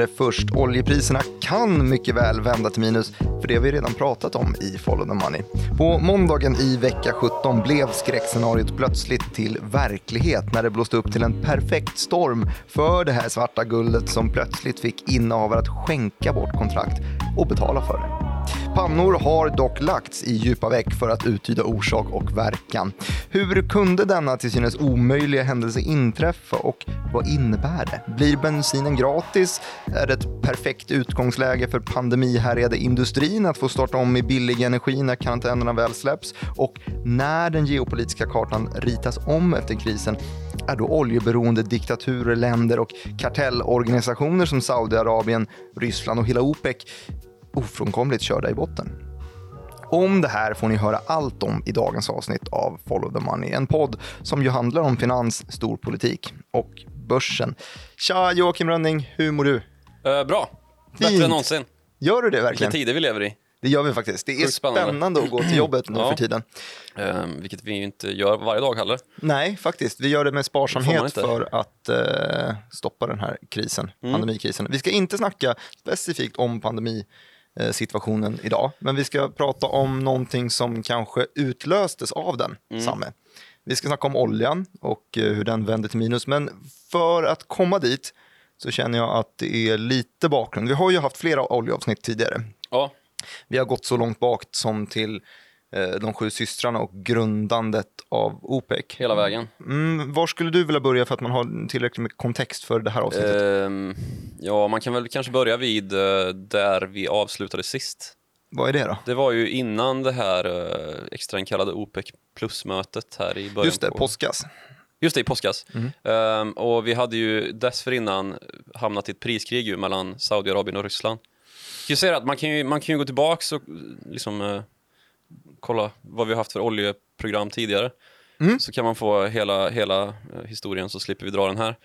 det först. Oljepriserna kan mycket väl vända till minus, för det har vi redan pratat om i Follow the Money. På måndagen i vecka 17 blev skräckscenariot plötsligt till verklighet när det blåste upp till en perfekt storm för det här svarta guldet som plötsligt fick innehavare att skänka bort kontrakt och betala för det. Pannor har dock lagts i djupa veck för att uttyda orsak och verkan. Hur kunde denna till synes omöjliga händelse inträffa och vad innebär det? Blir bensinen gratis? Är det ett perfekt utgångsläge för pandemihärjade industrin att få starta om med billig energi när karantänerna väl släpps? Och när den geopolitiska kartan ritas om efter krisen är då oljeberoende diktaturer, länder och kartellorganisationer som Saudiarabien, Ryssland och hela OPEC ofrånkomligt körda i botten. Om det här får ni höra allt om i dagens avsnitt av Follow the Money, en podd som ju handlar om finans, storpolitik och börsen. Tja Joakim Rönning, hur mår du? Uh, bra, bättre Fint. än någonsin. Gör du det Vilka verkligen? tider vi lever i, Det gör vi faktiskt. Det är spännande. spännande att gå till jobbet nu Ja. för tiden. uh, vilket vi ju inte gör varje dag heller. Nej, faktiskt. Vi gör det med Det sparsamhet inte. för att eh, stoppa den här krisen, Mm. pandemikrisen. Vi ska inte snacka specifikt om pandemisituationen idag, men vi ska prata om någonting som kanske utlöstes av den, Mm. Samme. Vi ska snacka om oljan och eh, hur den vände till minus, men för att komma dit så känner jag att det är lite bakgrund. Vi har ju haft flera oljeavsnitt tidigare. Ja, Vi har gått så långt bak som till eh, de sju systrarna och grundandet av OPEC. hela vägen. Mm, var skulle du vilja börja för att man har tillräckligt med kontext för det här avsnittet? Ehm, ja, man kan väl kanske börja vid eh, där vi avslutade sist. Vad är det då? Det var ju innan det här uh, extrainkallade OPEC plus-mötet här i början. Just det, på... påskas. Just det, i påskas. Mm. Ehm, och vi hade ju dessförinnan hamnat i ett priskrig mellan Saudiarabien och Ryssland. Jag kan säga att man kan ju, man kan ju gå tillbaka och liksom eh, kolla vad vi har haft för oljeprogram tidigare. Mm. Så kan man få hela, hela eh, historien så slipper vi dra den här.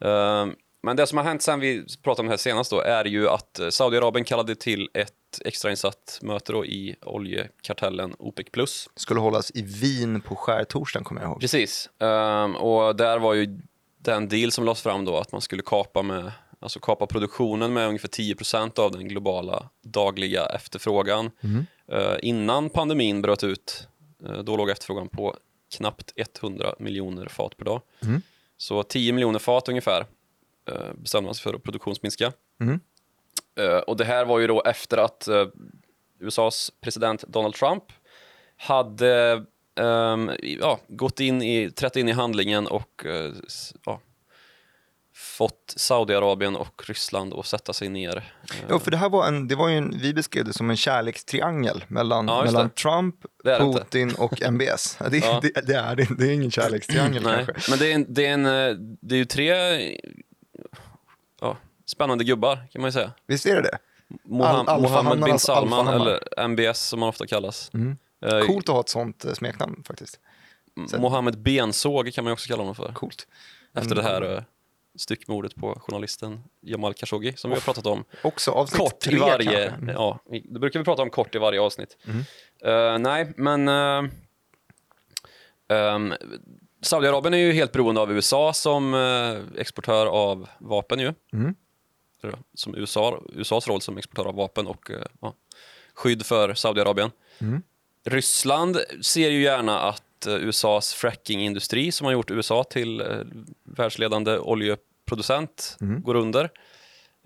Ehm, men det som har hänt sen vi pratade om det här senast då är ju att eh, Saudiarabien kallade till ett extrainsatt möte då i oljekartellen OPEC plus. Skulle hållas i Wien på skärtorsdagen kommer jag ihåg. Precis. Ehm, och där var ju den deal som lades fram då att man skulle kapa, med, alltså kapa produktionen med ungefär 10% av den globala dagliga efterfrågan. Mm. Eh, innan pandemin bröt ut, eh, då låg efterfrågan på knappt 100 miljoner fat per dag. Mm. Så 10 miljoner fat ungefär eh, bestämde man sig för att produktionsminska. Mm. Och det här var ju då efter att USAs president Donald Trump hade ehm, ja, gått in i, trätt in i handlingen och s- ja, fått Saudiarabien och Ryssland att sätta sig ner. Ja, för det här var en, det var en, vi beskrev det som en kärlekstriangel mellan, Ja, mellan. Trump, det inte. Putin och MBS. Det, Ja. det, det, är, det, det är ingen kärlekstriangel kanske. men det är, en, det, är en, det är ju tre ja, spännande gubbar kan man ju säga. Visst är det det? Moham, Al- Mohammed bin Salman, eller MBS som man ofta kallas. Mm. Eh, Coolt att ha ett sånt eh, smeknamn faktiskt. Mohammed Bensåg kan man ju också kalla honom för. Coolt. Efter det här eh, styckmordet på journalisten Jamal Khashoggi som vi har pratat om Också avsnitt kort tre i varje... Mm. Ja, det brukar vi prata om kort i varje avsnitt. Eh, nej, men... Uh, Saudiarabien är ju helt beroende av USA som eh, exportör av vapen ju. Mm. Som USA, USAs roll som exportör av vapen och skydd för Saudiarabien. Mm. Ryssland ser ju gärna att eh, USAs frackingindustri som har gjort USA till eh, världsledande oljeproducent Mm. går under.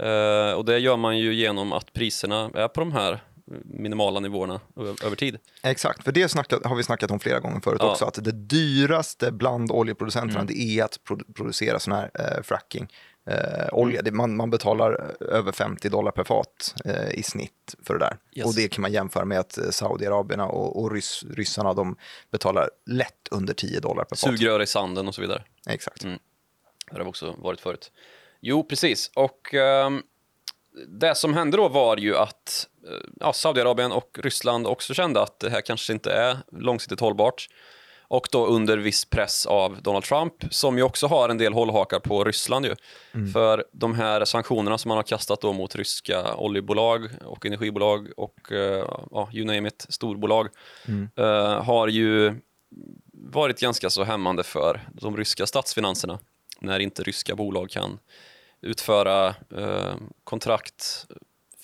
Eh, och det gör man ju genom att priserna är på de här minimala nivåerna över tid. Exakt, för det snackat, har vi snackat om flera gånger förut Ja. också, att det dyraste bland oljeproducenterna Mm. det är att produ- producera sån här eh, fracking. Eh, olja, det, man, man betalar eh, över 50 dollar per fat eh, i snitt för det där. Yes. Och det kan man jämföra med att eh, Saudiarabierna och, och ryss, ryssarna de betalar lätt under 10 dollar per fat. Sugrör i sanden och så vidare. Exakt. Mm. Det har också varit förut. Jo, precis. Och ehm, det som hände då var ju att eh, ja, Saudiarabien och Ryssland också kände att det här kanske inte är långsiktigt hållbart. Och då under viss press av Donald Trump, som ju också har en del hållhakar på Ryssland ju. För de här sanktionerna som man har kastat då mot ryska oljebolag och energibolag och ja, you name it, storbolag, eh, har ju varit ganska så hämmande för de ryska statsfinanserna när inte ryska bolag kan utföra eh, kontrakt,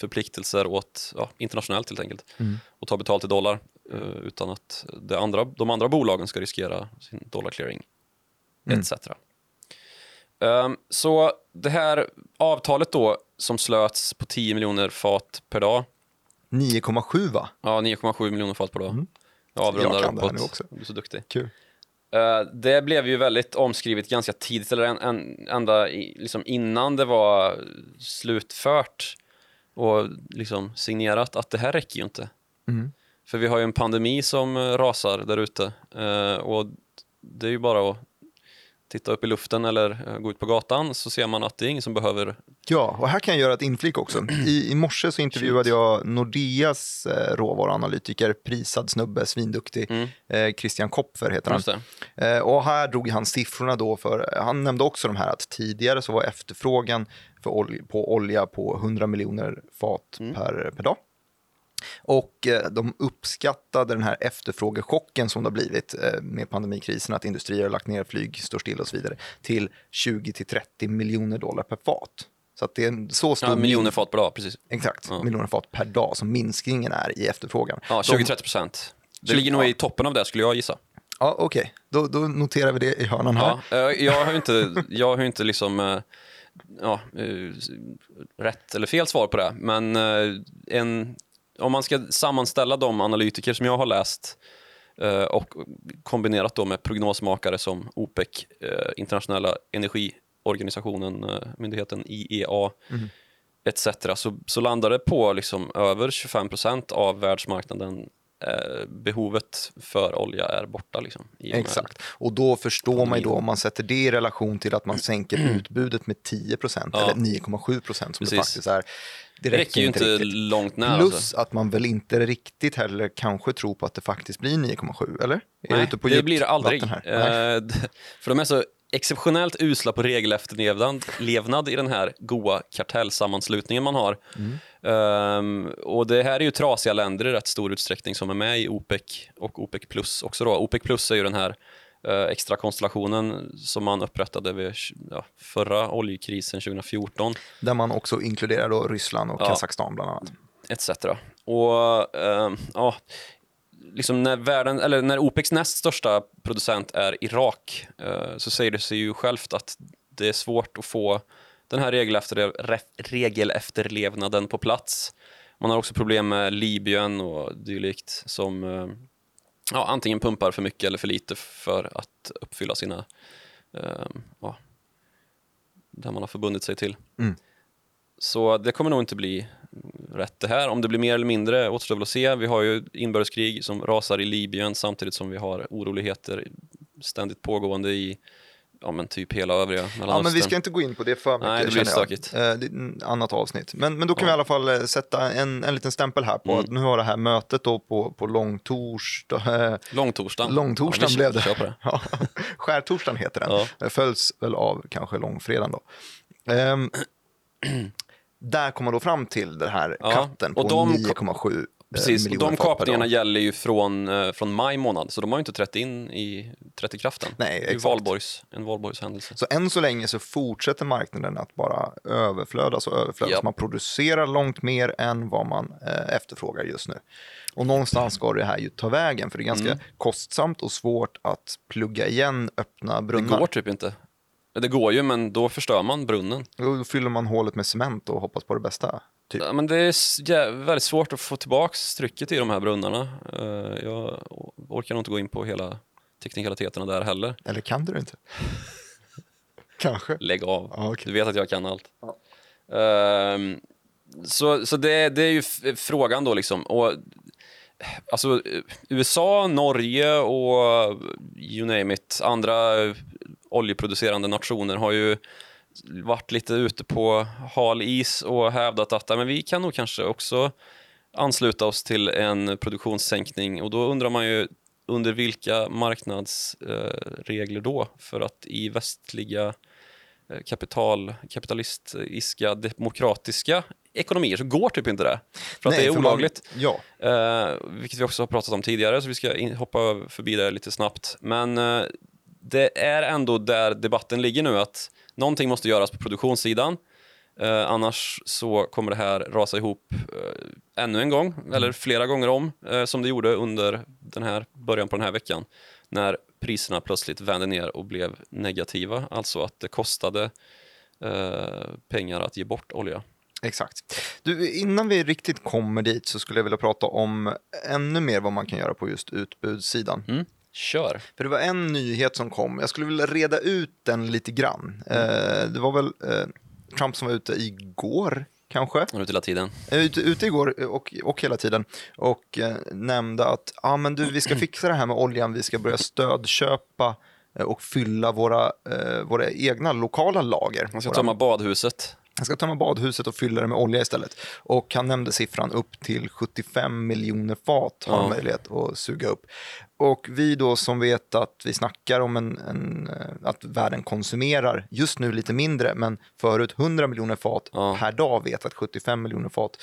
förpliktelser åt ja, internationellt helt enkelt Mm. och ta betalt i dollar utan att det andra, de andra bolagen ska riskera sin dollarclearing Mm. etc. Ehm, så det här avtalet då som slöts på 10 miljoner fat per dag 9,7 va? Ja, 9,7 miljoner fat per dag. Mm. Jag avrundar Jag kan det här uppåt. nu också. Du är så duktig. Kul. Eh, det blev ju väldigt omskrivet ganska tidigt, eller en, en, ända i, liksom innan det var slutfört och liksom signerat, att det här räcker ju inte. Mm. För vi har ju en pandemi som eh, rasar där ute eh, och det är ju bara att titta upp i luften eller eh, gå ut på gatan så ser man att det är ingen som behöver Ja, och här kan jag göra ett inflik också. I, i morse så intervjuade jag Nordeas råvaruanalytiker, prisad snubbe, svinduktig, Mm. eh, Christian Kopfer heter han. Eh, och här drog han siffrorna då för, han nämnde också de här att tidigare så var efterfrågan för olja, på olja på 100 miljoner fat Mm. per, per dag. Och eh, de uppskattade den här efterfrågechocken som det har blivit eh, med pandemikrisen, att industrier har lagt ner, flyg står still och så vidare, till 20-30 miljoner dollar per fat. Så att det är en så stor Ja, miljoner fat per dag, precis. Exakt, Ja. miljoner fat per dag som minskningen är i efterfrågan. Ja, De- 20-30 procent. Det 20 ligger nog i toppen av det skulle jag gissa. Ja, okej. Då, då noterar vi det i hörnan här. Ja, eh, jag har ju inte, jag har inte liksom, ja, rätt eller fel svar på det, men en, om man ska sammanställa de analytiker som jag har läst eh, och kombinerat då med prognosmakare som OPEC, eh, internationella energiorganisationen, eh, myndigheten IEA, Mhm. etc. Så, så landar det på liksom över 25 procent av världsmarknaden eh, behovet för olja är borta. Liksom, och Exakt. Och då förstår man ju då om man sätter det i relation till att man sänker utbudet med 10 procent Ja. eller 9,7 procent som det Precis. faktiskt är. Det Det räcker ju inte riktigt. långt när. Plus alltså. att man väl inte riktigt heller kanske tror på att det faktiskt blir 9,7, eller? Är Nej, det blir det aldrig. d- för de är så exceptionellt usla på regelefterlevnad levnad i den här goa kartellsammanslutningen man har. Mm. Ehm, och det här är ju trasiga länder i rätt stor utsträckning som är med i OPEC och OPEC plus också. Då. OPEC plus är ju den här extra konstellationen som man upprättade vid ja, förra oljekrisen 2014. Där man också inkluderar då Ryssland och Ja. Kazakstan bland annat. etc. Och ehm, ja, liksom när, världen, eller när OPECs näst största producent är Irak eh, så säger det sig ju självt att det är svårt att få den här regelefter, regelefterlevnaden på plats. Man har också problem med Libyen och dylikt som eh, ja, antingen pumpar för mycket eller för lite för att uppfylla sina eh, ja, det man har förbundit sig till. Mm. Så det kommer nog inte bli rätt det här. Om det blir mer eller mindre återstår väl att se. Vi har ju inbördeskrig som rasar i Libyen samtidigt som vi har oroligheter ständigt pågående i ja, men typ hela övriga Mellanöstern. Ja, men vi ska inte gå in på det för mycket. Nej, det blir stökigt. Eh, Det annat avsnitt. Men, men då kan Ja. vi i alla fall eh, sätta en, en liten stämpel här på Mm. att nu har det här mötet då på, på långtorsdag, eh, Långtorsdagen. Långtorsdagen ja, blev det. Det. Ja, skärtorsdagen heter den. Ja. Det följs väl av kanske långfredagen då. Ehm, där kommer man då fram till den här katten på och de- 9,7 eh, Precis, och de kapningarna gäller ju från, eh, från maj månad, så de har ju inte trätt in i trätt i kraften. Nej, det är exakt. valborgs, en valborgshändelse. Så än så länge så fortsätter marknaden att bara överflödas och överflödas. Ja. Man producerar långt mer än vad man eh, efterfrågar just nu. Och någonstans ska det här ju ta vägen, för det är ganska Mm. kostsamt och svårt att plugga igen öppna Det brunnar. går typ inte. Det går ju, men då förstör man brunnen. Då fyller man hålet med cement och hoppas på det bästa. Typ. Ja, men det är väldigt svårt att få tillbaka trycket i de här brunnarna. Eh, Jag orkar nog inte gå in på hela teknikaliteterna där heller. Eller kan du inte? Kanske. Lägg av. Ja, okej. Du vet att jag kan allt. Ja. Ehm, så så det, det är ju frågan då liksom. Och, alltså, USA, Norge och you name it, andra oljeproducerande nationer har ju varit lite ute på hal is och hävdat att men vi kan nog kanske också ansluta oss till en produktionssänkning och då undrar man ju under vilka marknadsregler då? För att i västliga eh, kapital, kapitalistiska, demokratiska ekonomier så går typ inte det. För att Nej, det är man- olagligt. Ja, Eh, vilket vi också har pratat om tidigare, så vi ska in, hoppa förbi det lite snabbt. Men eh, det är ändå där debatten ligger nu, att någonting måste göras på produktionssidan. Eh, annars så kommer det här rasa ihop eh, ännu en gång, eller flera gånger om, eh, som det gjorde under den här början på den här veckan, när priserna plötsligt vände ner och blev negativa, alltså att det kostade eh, pengar att ge bort olja. Exakt. Du, innan vi riktigt kommer dit så skulle jag vilja prata om ännu mer vad man kan göra på just utbudssidan. Mm. Kör! För det var en nyhet som kom, jag skulle vilja reda ut den lite grann. Eh, det var väl eh, Trump som var ute igår, kanske? Ute hela tiden. Eh, Ute, ute igår och, och hela tiden och eh, nämnde att ah, men du, vi ska fixa det här med oljan, vi ska börja stödköpa eh, och fylla våra, eh, våra egna lokala lager. Han ska Våra- tömma badhuset. Han ska tömma badhuset och fylla det med olja istället. Och han nämnde siffran upp till 75 miljoner fat har Ja. möjlighet att suga upp. Och vi då som vet att vi snackar om en, en, eh, att världen konsumerar just nu lite mindre, men förut 100 miljoner fat Ja. per dag vet att 75 miljoner fat,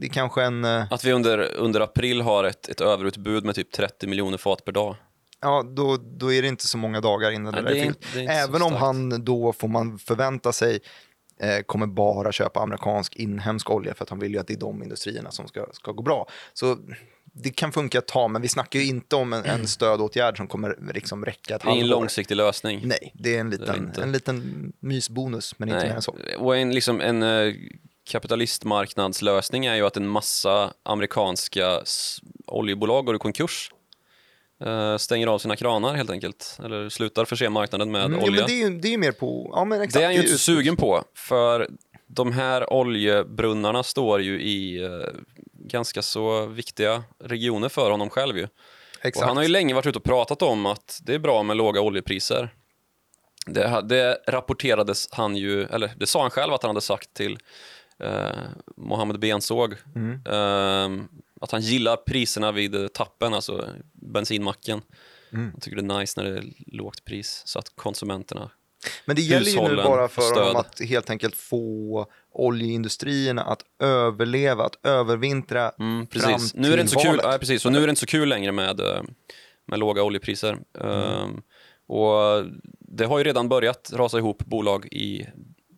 det är kanske en, eh, Att vi under, under april har ett, ett överutbud med typ 30 miljoner fat per dag. ja då, då är det inte så många dagar innan Nej, det är fyllt. Även om han då, får man förvänta sig, kommer bara köpa amerikansk inhemsk olja för att han vill ju att det är de industrierna som ska, ska gå bra. Så det kan funka ett tag, men vi snackar ju inte om en, en stödåtgärd som kommer liksom räcka ett Det är ingen halvår. långsiktig lösning. Nej, det är en är liten, inte. en liten mysbonus, men inte mer än så. Och en, liksom en eh, kapitalistmarknadslösning är ju att en massa amerikanska oljebolag går i konkurs. Eh, stänger av sina kranar helt enkelt. Eller slutar förse marknaden med Mm, ja, olja. men det är ju det är ju mer på... Ja, men exakt, Det är han ju inte så sugen på, för de här oljebrunnarna står ju i eh, ganska så viktiga regioner för honom själv ju. Och Exakt. han har ju länge varit ute och pratat om att det är bra med låga oljepriser. Det, det rapporterades han ju, eller det sa han själv att han hade sagt till eh, Mohammed Bensåg. Mm. Eh, att han gillar priserna vid eh, tappen, alltså bensinmacken. Mm. Han tycker det är nice när det är lågt pris så att konsumenterna Men det gäller ju nu bara för stöd. honom att helt enkelt få oljeindustrierna att överleva, att övervintra Mm, fram precis. Nu är det inte så till kul, valet. ja, precis. Och nu är det inte så kul längre med, eh, med låga oljepriser. Ehm, och det har ju redan börjat rasa ihop bolag i,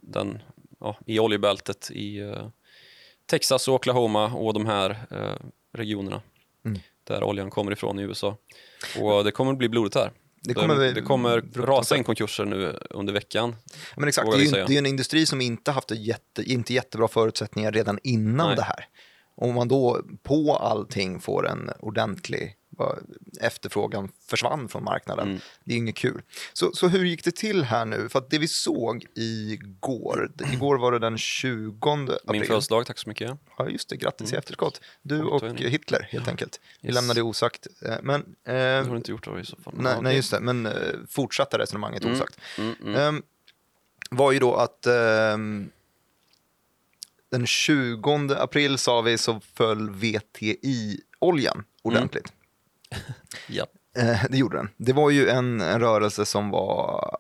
den, ja, i oljebältet i eh, Texas och Oklahoma och de här eh, regionerna Mm. där oljan kommer ifrån i USA. Och det kommer bli blodigt här. Det kommer bli det kommer rasa in konkurser nu under veckan. Men exakt, det är, ju, det är en industri som inte haft jätte, inte jättebra förutsättningar redan innan Nej. det här. Om man då på allting får en ordentlig efterfrågan försvann från marknaden. Mm. Det är inget kul. Så, så hur gick det till här nu? För att det vi såg igår, igår var det den 20 Min april. födelsedag, tack så mycket. Ja, just det. Grattis i efterskott. Du Mm, och. Hitler, helt enkelt. Vi Yes. lämnar det osagt. Eh, Men, Det har eh, du inte gjort då i så fall. Nej, ja, nej, just det. Men eh, fortsatta resonemanget Mm. osagt. Mm, mm. Ehm, var ju då att ehm, den 20 april sa vi så föll VTI-oljan ordentligt. Ja. Eh, det gjorde den. Det var ju en, en rörelse som var...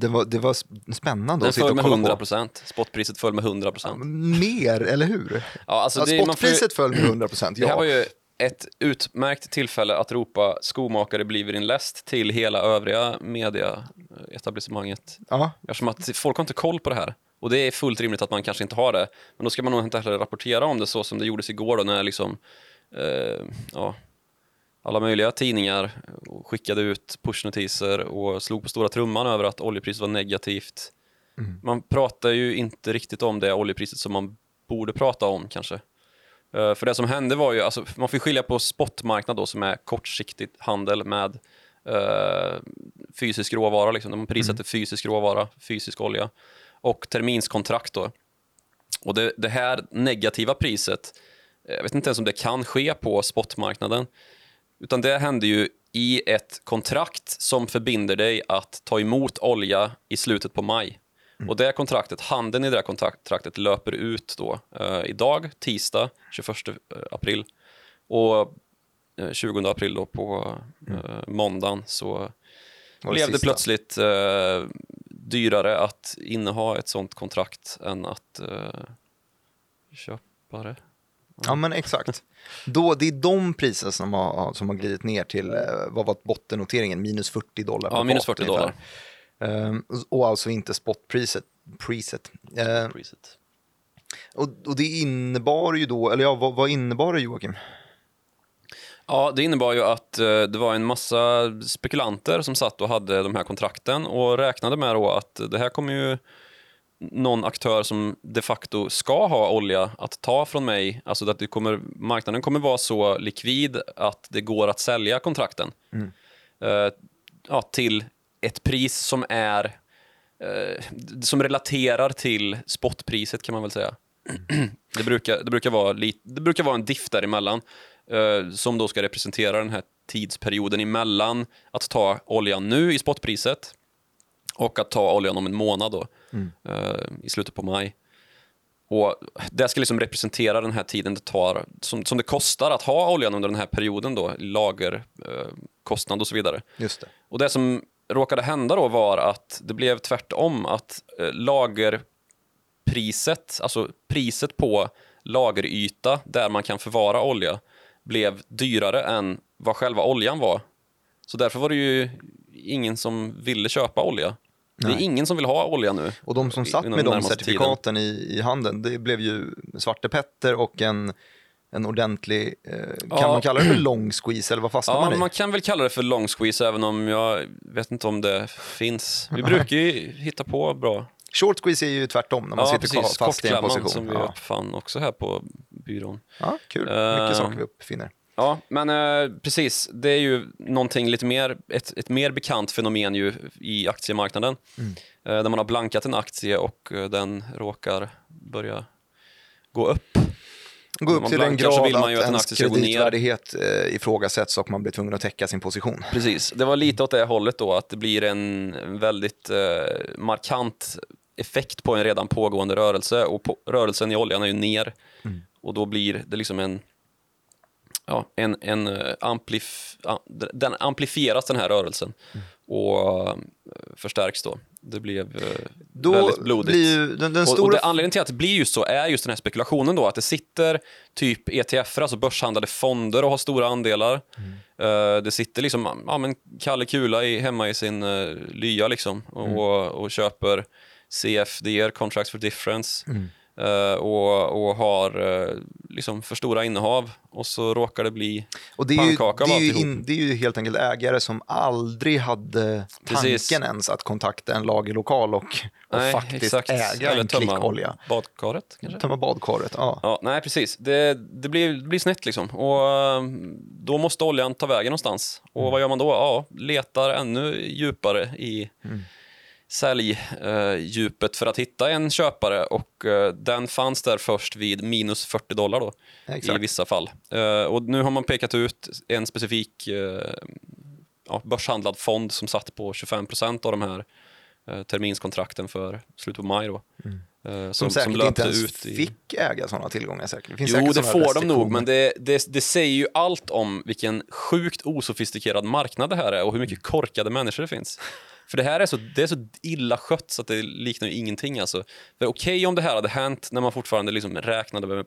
Det var, det var sp- spännande Den att sitta föll och med kolla 100 på. procent. Spotpriset föll med 100 procent. Mer, eller hur? Ja, alltså Ja, det, får ju, spotpriset föll med 100 procent, det här ja. var ju ett utmärkt tillfälle att ropa skomakare bliver in läst till hela övriga mediaetablissemanget. ja. Eftersom att folk har inte koll på det här. Och det är fullt rimligt att man kanske inte har det. Men då ska man nog inte heller rapportera om det så som det gjordes igår då när liksom, eh, ja, alla möjliga tidningar skickade ut pushnotiser och slog på stora trumman över att oljepriset var negativt. Man pratar ju inte riktigt om det oljepriset som man borde prata om kanske. Eh, för det som hände var ju, alltså, man får skilja på spotmarknad då som är kortsiktig handel med eh, fysisk råvara, liksom, där man prissätter fysisk råvara, fysisk olja och terminskontrakt då. Och det, det här negativa priset, eh, jag vet inte ens om det kan ske på spotmarknaden, utan det händer ju i ett kontrakt som förbinder dig att ta emot olja i slutet på maj. Och det kontraktet, handeln i det här kontraktet löper ut då eh, idag, tisdag 21 april. Och eh, 20 april då på eh, måndagen så blev det plötsligt eh, dyrare att inneha ett sånt kontrakt än att eh, köpa det. Ja, men exakt. Då, det är de priser som har, som har glidit ner till, eh, vad var bottennoteringen, minus 40 dollar Ja, minus fat 40 ungefär. dollar. Ehm, och alltså inte spotpriset. Preset. Ehm, och, och det innebar ju då, eller ja, vad, vad innebar det Joakim? Ja, det innebar ju att eh, det var en massa spekulanter som satt och hade de här kontrakten och räknade med då att det här kommer ju någon aktör som de facto ska ha olja att ta från mig, alltså att det kommer, marknaden kommer vara så likvid att det går att sälja kontrakten eh, ja, till ett pris som är eh, som relaterar till spotpriset kan man väl säga. det, brukar, det, brukar vara lit, det brukar vara en diff däremellan som då ska representera den här tidsperioden emellan att ta oljan nu i spotpriset och att ta oljan om en månad då, eh, i slutet på maj. Och Det ska liksom representera den här tiden det tar, som, som det kostar att ha oljan under den här perioden, då, lagerkostnad eh, och så vidare. Just det. Och det som råkade hända då var att det blev tvärtom, att eh, lagerpriset, alltså priset på lageryta där man kan förvara olja, blev dyrare än vad själva oljan var. Så därför var det ju ingen som ville köpa olja. Det är Nej. ingen som vill ha olja nu. Och de som satt med de certifikaten i, i handen, det blev ju Svarte Petter och en, en ordentlig, eh, kan Ja. man kalla det för long squeeze eller vad fastnar Ja, man i? man kan väl kalla det för long squeeze även om jag vet inte om det finns. Vi brukar ju hitta på bra Short squeeze är ju tvärtom när man ja, sitter precis. fast i en Kortklämman position. som vi ja. uppfann också här på byrån. ja, kul. Mycket saker vi uppfinner. Ja, men eh, precis. Det är ju någonting lite mer, ett, ett mer bekant fenomen ju i aktiemarknaden. Mm. Eh, där man har blankat en aktie och eh, den råkar börja gå upp. Gå upp till en så grad vill man ju att att en ens ner. kreditvärdighet eh, ifrågasätts och man blir tvungen att täcka sin position. Precis, det var lite åt det hållet då, att det blir en en väldigt eh, markant effekt på en redan pågående rörelse och på, rörelsen i oljan är ju ner Mm. Och då blir det liksom en Ja, en, en eh, amplif, den amplifieras den här rörelsen Mm. och eh, förstärks då. Det blev eh, Då väldigt blodigt. blir ju den, den Och, och stora... det, anledningen till att det blir just så är just den här spekulationen då, att det sitter typ ETF, alltså börshandlade fonder och har stora andelar. Eh, det sitter liksom, ja men Kalle Kula i, hemma i sin lya liksom och, och köper CFD, Contracts for Difference. eh, och, och har eh, liksom för stora innehav och så råkar det bli Och det är, ju, pannkaka det, är ju in, det är ju helt enkelt ägare som aldrig hade tanken Precis. ens att kontakta en lagerlokal och, och Nej, faktiskt exakt. äga Eller en tömma olja. badkaret kanske? Tömma badkaret, ja. Ja, nej precis. Det, det, blir, det blir snett liksom. Och eh, då måste oljan ta vägen någonstans. Och vad gör man då? Ja, letar ännu djupare i säljdjupet för att hitta en köpare och eh, den fanns där först vid minus 40 dollar då Exakt. i vissa fall. Eh, och nu har man pekat ut en specifik eh, ja, börshandlad fond som satt på 25 procent av de här eh, terminskontrakten för slutet på maj då. Eh, Mm. Som, säkert inte ens fick äga sådana tillgångar säkert. Det finns Jo, säkert det får de nog, men det, det, det säger ju allt om vilken sjukt osofistikerad marknad det här är och hur mycket korkade människor det finns. För det här är så, det är så illa skött så att det liknar ju ingenting. Alltså. Okej om det här hade hänt när man fortfarande liksom räknade med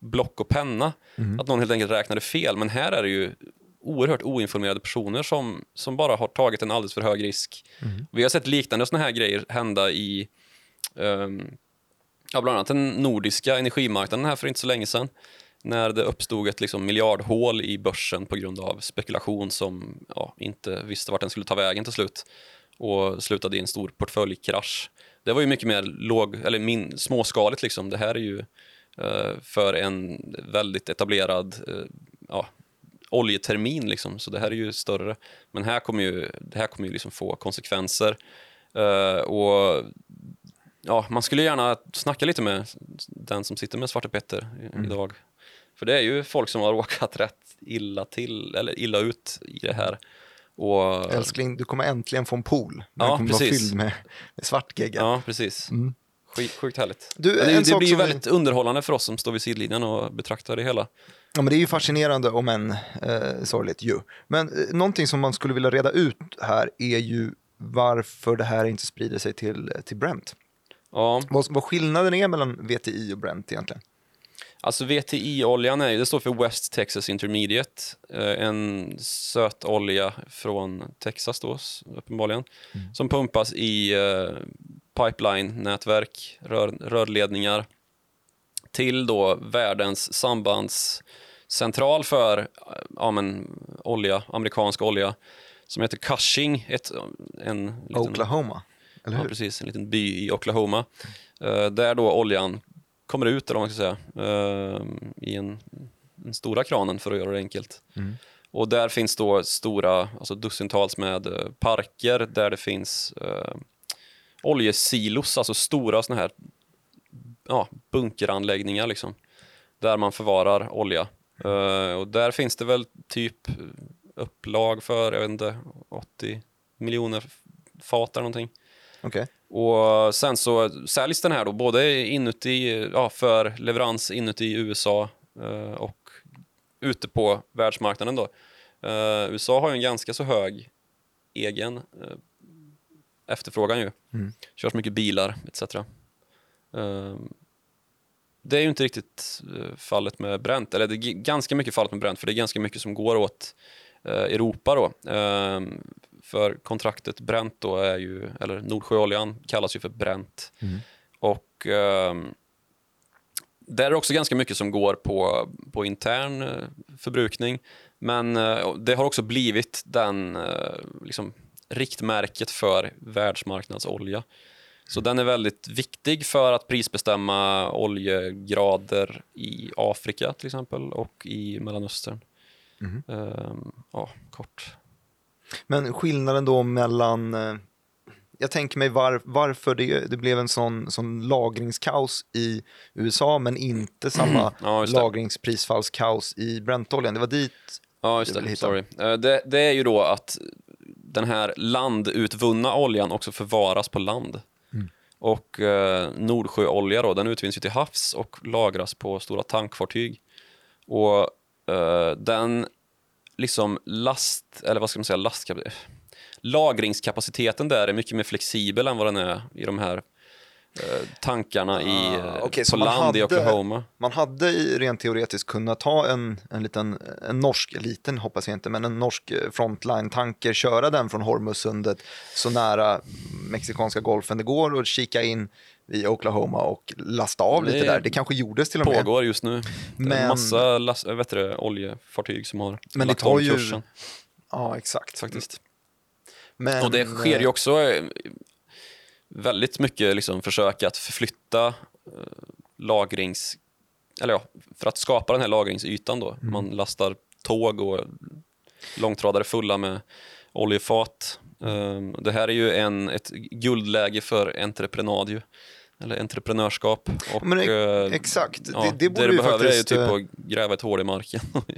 block och penna, att någon helt enkelt räknade fel, men här är det ju oerhört oinformerade personer som, som bara har tagit en alldeles för hög risk. Vi har sett liknande såna här grejer hända i ehm, ja, bland annat den nordiska energimarknaden här för inte så länge sedan när det uppstod ett liksom miljardhål i börsen på grund av spekulation som ja, inte visste vart den skulle ta vägen till slut och slutade i en stor portföljkrasch. Det var ju mycket mer låg, eller min, småskaligt. Liksom. Det här är ju eh, för en väldigt etablerad eh, ja, oljetermin, liksom. så det här är ju större. Men här kommer ju, det här kommer ju liksom få konsekvenser. Eh, och ja, man skulle gärna snacka lite med den som sitter med Svarte Petter Mm. idag. För det är ju folk som har råkat rätt illa till, eller illa ut i det här. Och, Älskling, du kommer äntligen få en pool. Den Ja, kommer precis. vara fylld med, med svartgegga. ja, precis. Skit, sjukt härligt. Mm. Du, det, det blir ju väldigt underhållande för oss som står vid sidlinjen och betraktar det hela. Ja, men det är ju fascinerande om än eh, sorgligt ju. Men eh, någonting som man skulle vilja reda ut här är ju varför det här inte sprider sig till, till Brent. Ja, Vad, vad skillnaden är mellan VTI och Brent egentligen. Alltså VTI-oljan är det står för West Texas Intermediate, eh, en sötolja från Texas då, uppenbarligen, som pumpas i eh, pipeline-nätverk, rör, rörledningar, till då världens sambandscentral för eh, ja, men, olja, amerikansk olja, som heter Cushing, ett, en liten, Oklahoma, eller Ja, hur? precis. En liten by i Oklahoma. Där då oljan kommer ut, eller man ska säga, eh, i en, den stora kranen för att göra det enkelt. Mm. Och där finns då stora, alltså dussintals med eh, parker där det finns eh, oljesilos, alltså stora såna här ja, bunkeranläggningar liksom. Där man förvarar olja. Eh, och där finns det väl typ upplag för, jag vet inte, 80 miljoner fat eller någonting. Okej. Och sen så säljs den här då både inuti, ja, för leverans inuti USA eh, och ute på världsmarknaden då. Eh, USA har ju en ganska så hög egen eh, efterfrågan ju. Mm. Körs mycket bilar etc. Eh, det är ju inte riktigt eh, fallet med Brent, eller det är ganska mycket fallet med Brent för det är ganska mycket som går åt eh, Europa då. Eh, för kontraktet Brent då är ju, eller Nordsjöoljan kallas ju för Brent. Mm. Och ehm, där är det också ganska mycket som går på, på intern eh, förbrukning. Men eh, det har också blivit den eh, liksom, riktmärket för världsmarknadsolja. Så den är väldigt viktig för att prisbestämma oljegrader i Afrika till exempel och i Mellanöstern. Mhm. Ehm, ja, kort. Men skillnaden då mellan, eh, jag tänker mig var, varför det, det blev en sån, sån lagringskaos i USA men inte samma Ja, lagringsprisfallskaos i Brentoljan. Det var dit, Ja, just det. Sorry. Eh, Det, det är ju då att den här landutvunna oljan också förvaras på land. Mm. Och eh, Nordsjöolja då, den utvinns ju till havs och lagras på stora tankfartyg. Och eh, den liksom last, eller vad ska man säga, lastkapacitet. Lagringskapaciteten där är mycket mer flexibel än vad den är i de här tankarna i, Ah, eh, okej, på land i hade- Oklahoma. man hade i- rent teoretiskt kunnat ta en, en liten, en norsk, liten hoppas jag inte, men en norsk eh, frontline-tanker, köra den från Hormuzsundet så nära mexikanska golfen det går och kika in i Oklahoma och lasta av lite Det där. Det kanske gjordes till och med. pågår just nu. Det är en massa last, vet du, det, oljefartyg som har Men det lagt tar om ju- kursen Ja, exakt. faktiskt. Men, Och det sker ju också eh, väldigt mycket liksom, försök att förflytta eh, lagrings... Eller ja, för att skapa den här lagringsytan då. Mm. Man lastar tåg och långtradare fulla med oljefat. Um, det här är ju en, ett guldläge för entreprenad ju. Eller entreprenörskap. Och, Men eh, exakt. ja, det, det borde du ju behöver faktiskt... är ju eh, typ att gräva ett hål i marken.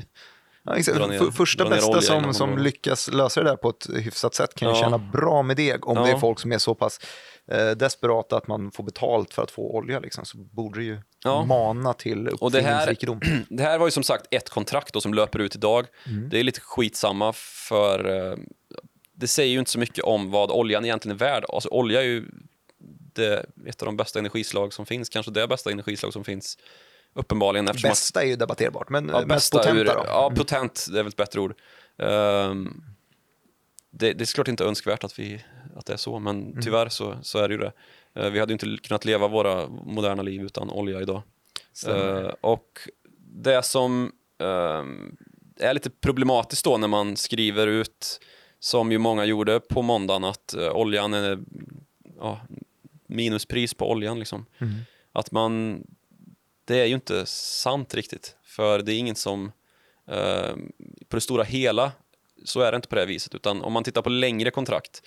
Ja, ner- För- Första bästa som, som lyckas lösa det där på ett hyfsat sätt kan ju Ja. tjäna bra med deg. Om Ja. det är folk som är så pass eh, desperata att man får betalt för att få olja liksom, så borde det ju Ja. mana till Och det här- uppfinningsrikedom. Det här var ju som sagt ett kontrakt då som löper ut idag. Mm. Det är lite skitsamma för eh, det säger ju inte så mycket om vad oljan egentligen är värd. Alltså olja är ju det, ett av de bästa energislag som finns, kanske det bästa energislag som finns uppenbarligen. Eftersom att, Bästa är ju debatterbart, men ja, mest bästa potenta ur, då? Mm. Ja, potent, det är väl ett bättre ord. Ehm, det, det är såklart inte önskvärt att, vi, att det är så, men Mm. tyvärr så, så är det ju det. Eh, vi hade ju inte kunnat leva våra moderna liv utan olja idag. Eh, och det som ehm, är lite problematiskt då när man skriver ut, som ju många gjorde på måndagen, att eh, oljan är minuspris på oljan. Liksom. Mm. Att man, det är ju inte sant riktigt, för det är ingen som, på det stora hela så är det inte på det viset, utan om man tittar på längre kontrakt,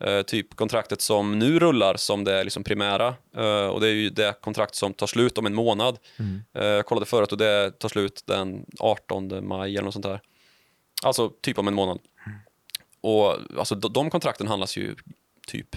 eh, typ kontraktet som nu rullar som det är liksom primära, eh, och det är ju det kontrakt som tar slut om en månad. Mm. Eh, jag kollade förut och det tar slut den 18 maj eller något sånt där. Alltså typ om en månad. Och alltså, de, de kontrakten handlas ju typ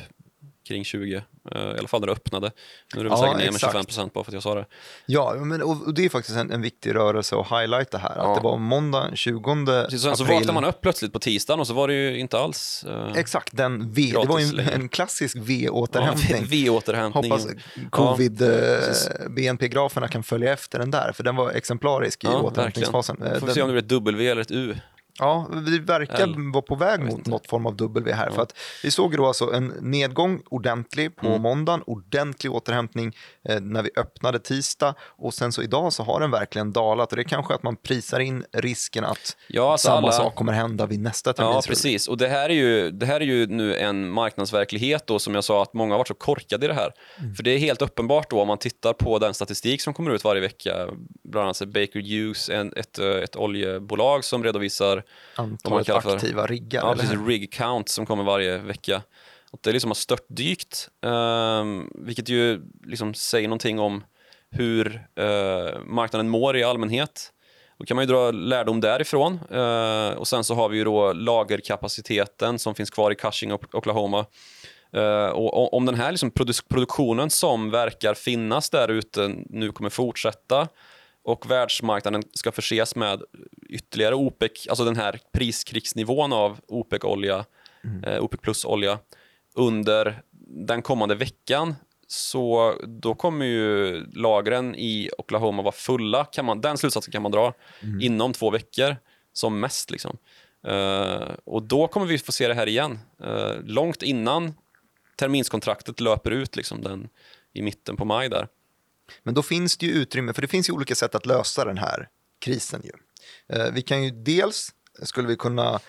kring 20, eh, i alla fall när det öppnade. Nu är det Ja, säkert ner med exakt. 25 procent bara för att jag sa det. Ja, men, och, det är faktiskt en, en viktig rörelse att highlighta här. Att Ja. det var måndag 20 Precis, sen så april. vaknade man upp plötsligt på tisdagen och så var det ju inte alls eh, Exakt, den v, det var en, en klassisk ja, V-återhämtning. V-återhämtning. Hoppas covid-BNP-graferna kan följa efter den där, för den var exemplarisk i Ja, återhämtningsfasen. verkligen. Eh, Får den- vi se om det blir ett W eller ett U. Ja, vi verkar L. vara på väg mot något form av W här. För att vi såg då alltså en nedgång ordentlig på Mm. måndagen, ordentlig återhämtning eh, när vi öppnade tisdag och sen så idag så har den verkligen dalat och det är kanske att man prisar in risken att Ja, alltså samma alla- sak kommer hända vid nästa Ja, terminsrull. precis. Och det här, är ju, det här är ju nu en marknadsverklighet då, som jag sa, att många har varit så korkade i det här. Mm. För det är helt uppenbart då, om man tittar på den statistik som kommer ut varje vecka, bland annat Baker Hughes, en, ett, eh, ett oljebolag som redovisar man Antalet för- aktiva riggar. ja, precis, rig count som kommer varje vecka. Och det liksom har störtdykt, um, vilket ju liksom säger någonting om hur eh, marknaden mår i allmänhet. Då kan man ju dra lärdom därifrån. Eh, och sen så har vi ju då lagerkapaciteten som finns kvar i Cushing, och Oklahoma. Eh, och om den här liksom produ- produktionen som verkar finnas där ute nu kommer fortsätta och världsmarknaden ska förses med ytterligare OPEC, alltså den här priskrigsnivån av OPEC-olja, eh, OPEC plus-olja under den kommande veckan så då kommer ju lagren i Oklahoma vara fulla. Kan man, den slutsatsen kan man dra inom två veckor som mest. Liksom. Eh, och då kommer vi få se det här igen, eh, långt innan terminskontraktet löper ut liksom, den, i mitten på maj. där. Men då finns det ju utrymme, för det finns ju olika sätt att lösa den här krisen. Ju. Eh, vi kan ju dels, skulle vi kunna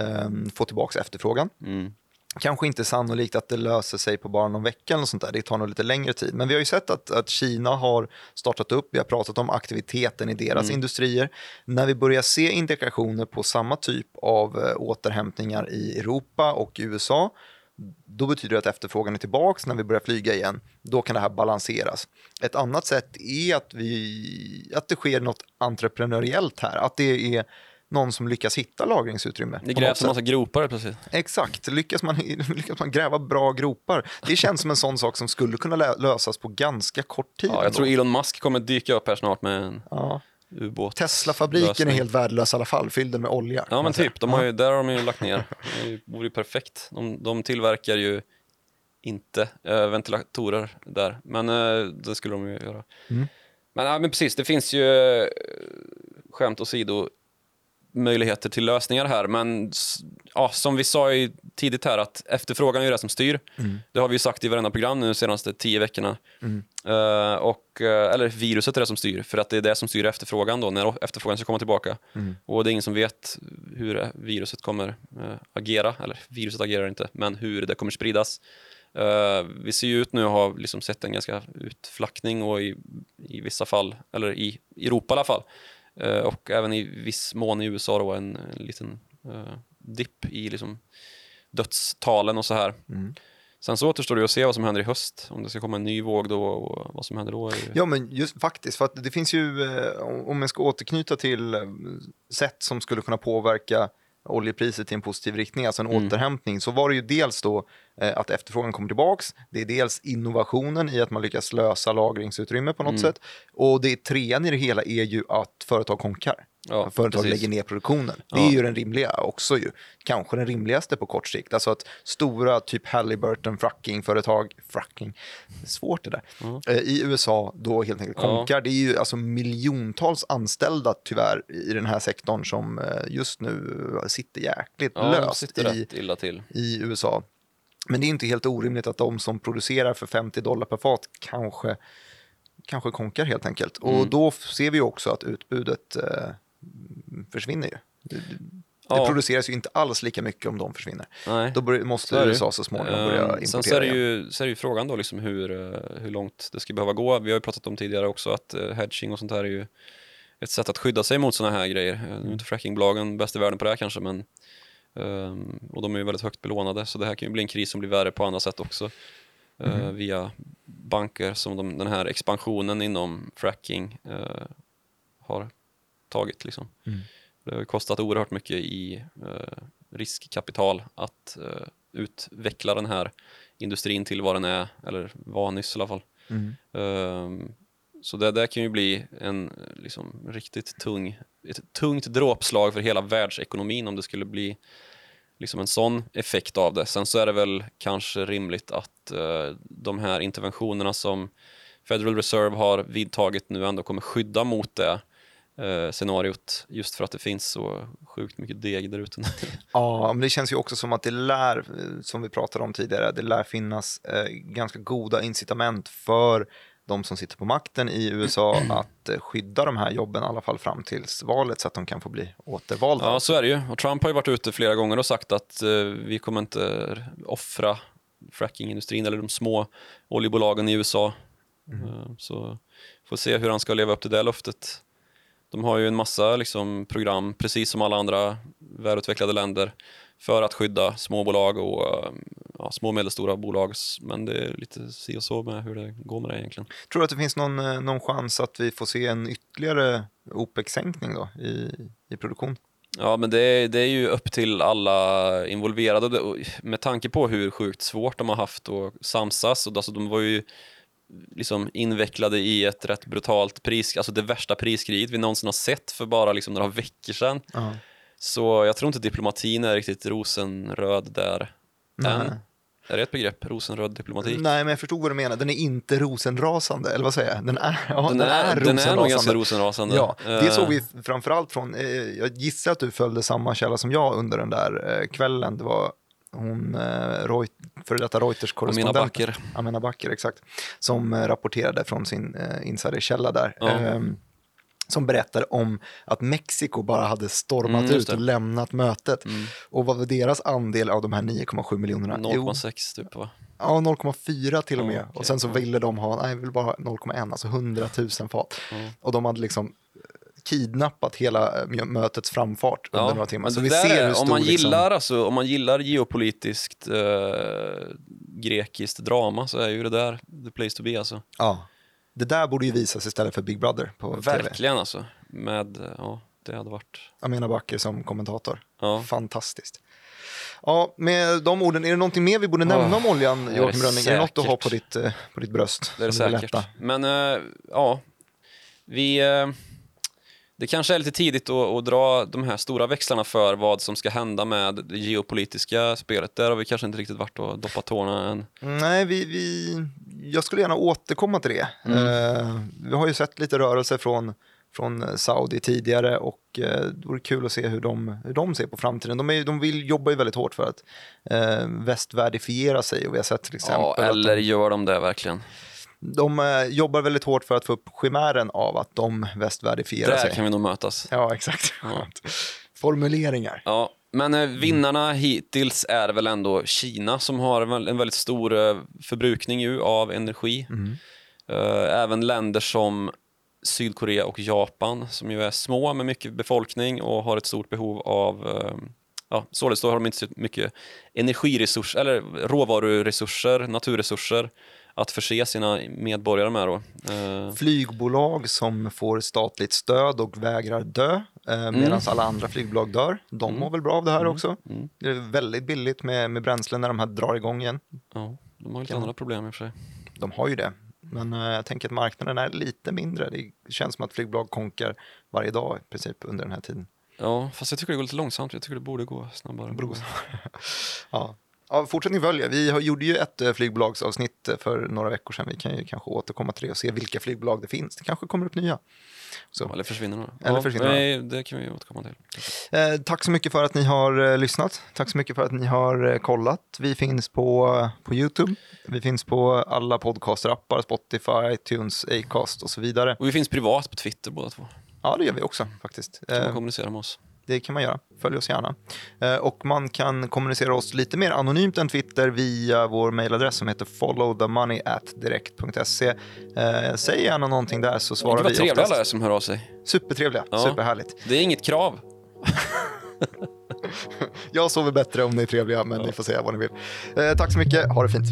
ehm, få tillbaka efterfrågan. Mm. Kanske inte sannolikt att det löser sig på bara någon vecka eller sånt där. Det tar nog lite längre tid. Men vi har ju sett att, att Kina har startat upp. Vi har pratat om aktiviteten i deras Mm. industrier. När vi börjar se indikationer på samma typ av eh, återhämtningar i Europa och USA då betyder det att efterfrågan är tillbaka när vi börjar flyga igen. Då kan det här balanseras. Ett annat sätt är att, vi, att det sker något entreprenöriellt här. Att det är någon som lyckas hitta lagringsutrymme. Det grävs en massa gropar plötsligt. Exakt, lyckas man, lyckas man gräva bra gropar. Det känns som en sån sak som skulle kunna lösas på ganska kort tid. Ja, jag ändå. tror Elon Musk kommer dyka upp här snart med en ja. Ubåt. Tesla-fabriken är helt värdelös i alla fall, fylld med olja. Ja men typ, de har ju, där har de ju lagt ner. Det vore ju perfekt. De, de tillverkar ju inte eh, ventilatorer där, men eh, det skulle de ju göra. Mm. Men, ja, men precis, det finns ju eh, skämt åsido möjligheter till lösningar här, men ja, som vi sa tidigt här att efterfrågan är det som styr. Mm. Det har vi sagt i varenda program nu de senaste tio veckorna. Eh, och, eh, eller viruset är det som styr, för att det är det som styr efterfrågan då, när efterfrågan ska komma tillbaka. Mm. Och det är ingen som vet hur viruset kommer eh, agera, eller viruset agerar inte, men hur det kommer spridas. Vi ser ju ut nu att ha liksom sett en ganska utflackning och i, i vissa fall, eller i Europa i alla fall, och även i viss mån i USA då en, en liten uh, dipp i liksom dödstalen och så här. Mm. Sen så återstår det att se vad som händer i höst, om det ska komma en ny våg då och vad som händer då. Ja, men just faktiskt, för att det finns ju, eh, om jag ska återknyta till eh, sätt som skulle kunna påverka oljepriset i en positiv riktning, alltså en Mm. återhämtning, så var det ju dels då eh, att efterfrågan kommer tillbaks, det är dels innovationen i att man lyckas lösa lagringsutrymme på något Mm. sätt, och det trean i det hela är ju att företag konkar. Ja, företag precis. lägger ner produktionen. Det Ja. är ju den rimliga också ju. Kanske den rimligaste på kort sikt. Alltså att stora typ Halliburton frackingföretag, fracking, svårt det där, Ja. eh, i USA då helt enkelt Ja. konkar. Det är ju alltså miljontals anställda tyvärr i den här sektorn som eh, just nu sitter jäkligt Ja, löst i, illa till. i USA. Men det är inte helt orimligt att de som producerar för 50 dollar per fat kanske, kanske konkar helt enkelt. Och Mm. då ser vi också att utbudet eh, försvinner ju. Det, det Ja. produceras ju inte alls lika mycket om de försvinner. Nej. Då Så måste det. USA så småningom börja importera Sen så är, det ju, så är det ju frågan då liksom hur, eh, hur långt det ska behöva gå. Vi har ju pratat om tidigare också att eh, hedging och sånt här är ju ett sätt att skydda sig mot sådana här grejer. Eh, Nu är inte frackingbolagen bäst i världen på det här kanske, men ehm, och de är ju väldigt högt belånade, så det här kan ju bli en kris som blir värre på andra sätt också. eh, Mhm. Via banker som de, den här expansionen inom fracking eh, har tagit. Liksom. Mm. Det har kostat oerhört mycket i eh, riskkapital att utveckla den här industrin till vad den är, eller var nyss i alla fall. Mm. Så det där kan ju bli en liksom, riktigt tung, ett tungt dråpslag för hela världsekonomin om det skulle bli liksom en sån effekt av det. Sen så är det väl kanske rimligt att eh, de här interventionerna som Federal Reserve har vidtagit nu ändå kommer skydda mot det eh, scenariot just för att det finns så sjukt mycket deg där ute. Ja, men det känns ju också som att det lär, eh, som vi pratade om tidigare, det lär finnas eh, ganska goda incitament för de som sitter på makten i USA att eh, skydda de här jobben i alla fall fram tills valet så att de kan få bli återvalda. Ja, så är det ju. Och Trump har ju varit ute flera gånger och sagt att eh, vi kommer inte offra frackingindustrin eller de små oljebolagen i USA. Eh, så får se hur han ska leva upp till det löftet. De har ju en massa liksom, program, precis som alla andra välutvecklade länder, för att skydda småbolag och eh, ja, små och medelstora bolag. Men det är lite si och så med hur det går med det egentligen. Tror du att det finns någon, eh, någon chans att vi får se en ytterligare OPEC-sänkning då i, i produktion? Ja, men det är, det är ju upp till alla involverade med tanke på hur sjukt svårt de har haft att samsas. Och alltså, de var ju liksom invecklade i ett rätt brutalt pris, alltså det värsta priskriget vi någonsin har sett för bara liksom några veckor sedan. Ja. Så jag tror inte diplomatin är riktigt rosenröd där Nej. än. Är det ett begrepp? Rosenröd diplomati? Nej, men jag förstod vad du menar. Den är inte rosenrasande, eller vad säger jag? Den är, ja, Den är, den är nog ganska rosenrasande. rosenrasande. Ja, det Eh, såg vi framförallt från, eh, jag gissar att du följde samma källa som jag under den där eh, kvällen. Det var hon, eh, Reut, före detta Amina Reuters-korrespondent. Backer. Amina Backer, exakt. Som rapporterade från sin insiderkälla där. Ja. Som berättade om att Mexiko bara hade stormat Mm, ut och lämnat mötet. Mm. Och vad var deras andel av de här 9,7 miljonerna? Jo, 0,6 typ va? Ja, 0,4 till och med. Ja, okej, och sen så ville de ha, nej, vi vill bara ha 0,1, alltså 100 000 fat. Ja. Och de hade liksom kidnappat hela eh, mö- mötets framfart under några timmar. men Så vi ser hur stor, om, man liksom, gillar, alltså, om man gillar geopolitiskt eh, grekiskt drama så är ju det där the place to be alltså. ja, det där borde ju visas istället för Big Brother på tv. Verkligen alltså. Med, eh, ja, det hade varit... Amina Backer som kommentator. Ja. Fantastiskt. Ja, med de orden, är det någonting mer vi borde nämna om oljan, Joakim Rönning? Är det något du har på ditt, eh, på ditt bröst? Det är det säkert. lätta? Men eh, ja, vi... det kanske är lite tidigt att, att dra de här stora växlarna för vad som ska hända med det geopolitiska spelet. Där har vi kanske inte riktigt varit och doppat tårna än. Nej, vi, vi, jag skulle gärna återkomma till det. Mm. Eh, vi har ju sett lite rörelse från, från Saudi tidigare och eh, det vore kul att se hur de, hur de ser på framtiden. De, är, de vill, jobbar ju väldigt hårt för att eh, västvärdifiera sig och vi har sett till exempel Ja, eller gör de det verkligen? De, eh, jobbar väldigt hårt för att få upp chimären av att de västvärdifierar Där sig. kan vi nog mötas. Ja, exakt. Ja. Formuleringar. Ja, men eh, vinnarna hittills är väl ändå Kina som har en väl- en väldigt stor eh, förbrukning ju av energi. Eh, Även länder som Sydkorea och Japan som ju är små med mycket befolkning och har ett stort behov av Ja, således har de inte så mycket energiresurser, eller råvaruresurser, naturresurser att förse sina medborgare med. Då. Eh, Flygbolag som får statligt stöd och vägrar dö eh, medan alla andra flygbolag dör. De mår väl bra av det här också. mm. Det är väldigt billigt med, med bränsle när de här drar igång igen. ja, de har lite andra problem i och för sig. De har ju det. Men eh, jag tänker att marknaden är lite mindre. Det känns som att flygbolag konkar varje dag i princip under den här tiden. Ja, fast jag tycker det går lite långsamt. Jag tycker det borde gå snabbare. Borde gå Ja. Ja, fortsättning följer. Vi gjorde ju ett eh, flygbolagsavsnitt eh, för några veckor sedan. Vi kan ju kanske återkomma till det och se vilka flygbolag det finns. Det kanske kommer upp nya. Så. Eller försvinner några. Eller ja, försvinner nej, Det kan vi återkomma till. Eh, tack så mycket för att ni har eh, lyssnat. Tack så mycket för att ni har kollat. Vi finns på, på YouTube. Vi finns på alla podcasterappar, Spotify, iTunes, Acast och så vidare. Och vi finns privat på Twitter båda två. Ja, det gör vi också faktiskt. Kan man kommunicera med oss. Det kan man göra. Följ oss gärna. Eh, och man kan kommunicera oss lite mer anonymt än Twitter via vår mejladress som heter followthemoney@direkt.se. Eh, säg gärna någonting där så svarar vi trevliga alla oftast. som hör av sig. Supertrevliga, Ja. superhärligt. Det är inget krav. Jag sover bättre om ni är trevliga, men ni får säga vad ni vill. Eh, tack så mycket, ha det fint.